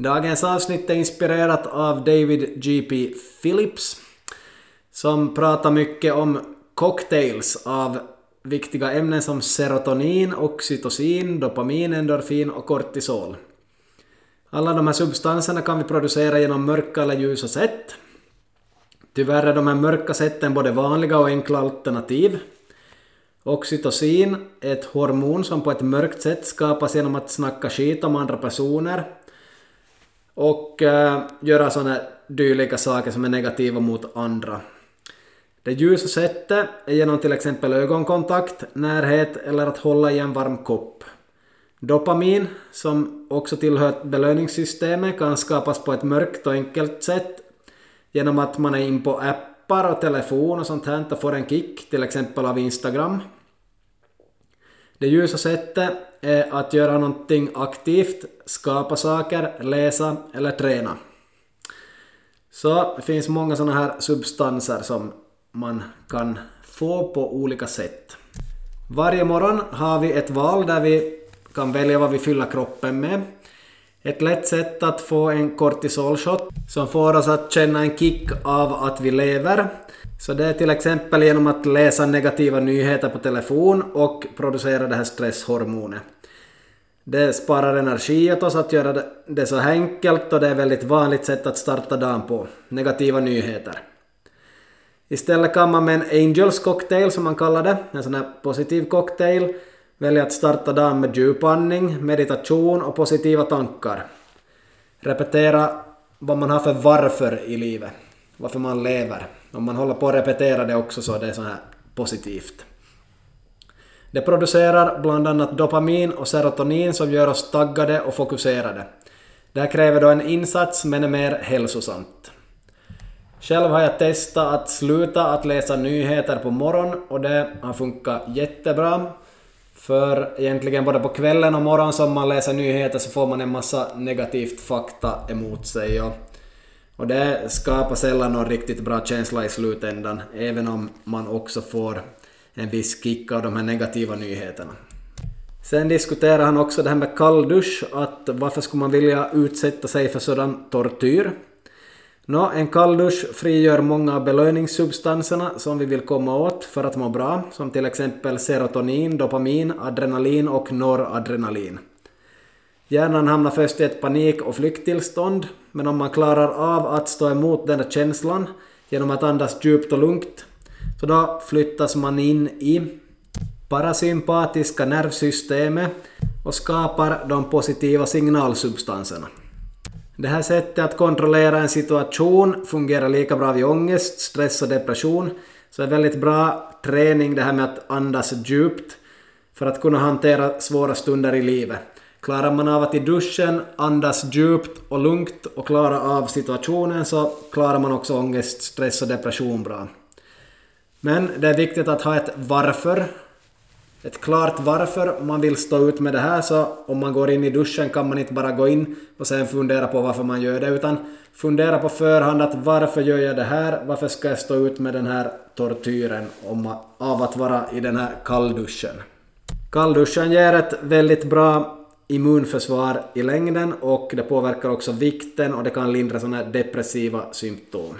Dagens avsnitt är inspirerat av David G.P. Phillips som pratar mycket om cocktails av viktiga ämnen som serotonin, oxytocin, dopamin, endorfin och kortisol. Alla de här substanserna kan vi producera genom mörka eller ljusa sätt. Tyvärr är de här mörka sätten både vanliga och enkla alternativ. Oxytocin är ett hormon som på ett mörkt sätt skapas genom att snacka skit om andra personer och äh, göra sådana dylika saker som är negativa mot andra. Det ljusa sättet är genom till exempel ögonkontakt, närhet eller att hålla i en varm kopp. Dopamin, som också tillhör belöningssystemet, kan skapas på ett mörkt och enkelt sätt genom att man är in på appar och telefon och sånt här och får en kick, till exempel av Instagram. Det ljusa sättet är att göra någonting aktivt, skapa saker, läsa eller träna. Så det finns många sådana här substanser som man kan få på olika sätt. Varje morgon har vi ett val där vi kan välja vad vi fyller kroppen med. Ett lätt sätt att få en kortisolshot som får oss att känna en kick av att vi lever. Så det är till exempel genom att läsa negativa nyheter på telefon och producera det här stresshormonet. Det sparar energi åt oss att göra det så enkelt och det är ett väldigt vanligt sätt att starta dagen på. Negativa nyheter. Istället kan man med en Angels cocktail som man kallar det, en sån här positiv cocktail, Välj att starta dagen med djupandning, meditation och positiva tankar. Repetera vad man har för varför i livet, varför man lever. Om man håller på att repetera det också så är det så här positivt. Det producerar bland annat dopamin och serotonin som gör oss taggade och fokuserade. Det här kräver då en insats men är mer hälsosamt. Själv har jag testat att sluta att läsa nyheter på morgonen och det har funkat jättebra. För egentligen både på kvällen och morgonen som man läser nyheter så får man en massa negativt fakta emot sig och, och det skapar sällan någon riktigt bra känsla i slutändan, även om man också får en viss kick av de här negativa nyheterna. Sen diskuterar han också det här med kalldusch, att varför skulle man vilja utsätta sig för sådan tortyr? Nå, en kalldusch frigör många av belöningssubstanserna som vi vill komma åt för att må bra, som till exempel serotonin, dopamin, adrenalin och noradrenalin. Hjärnan hamnar först i ett panik och flykttillstånd, men om man klarar av att stå emot den känslan genom att andas djupt och lugnt, så då flyttas man in i parasympatiska nervsystemet och skapar de positiva signalsubstanserna. Det här sättet att kontrollera en situation fungerar lika bra vid ångest, stress och depression. Så det är väldigt bra träning det här med att andas djupt för att kunna hantera svåra stunder i livet. Klarar man av att i duschen andas djupt och lugnt och klara av situationen så klarar man också ångest, stress och depression bra. Men det är viktigt att ha ett varför ett klart varför man vill stå ut med det här så om man går in i duschen kan man inte bara gå in och sen fundera på varför man gör det utan fundera på förhand att varför gör jag det här, varför ska jag stå ut med den här tortyren om, av att vara i den här kallduschen. Kallduschen ger ett väldigt bra immunförsvar i längden och det påverkar också vikten och det kan lindra sådana depressiva symptom.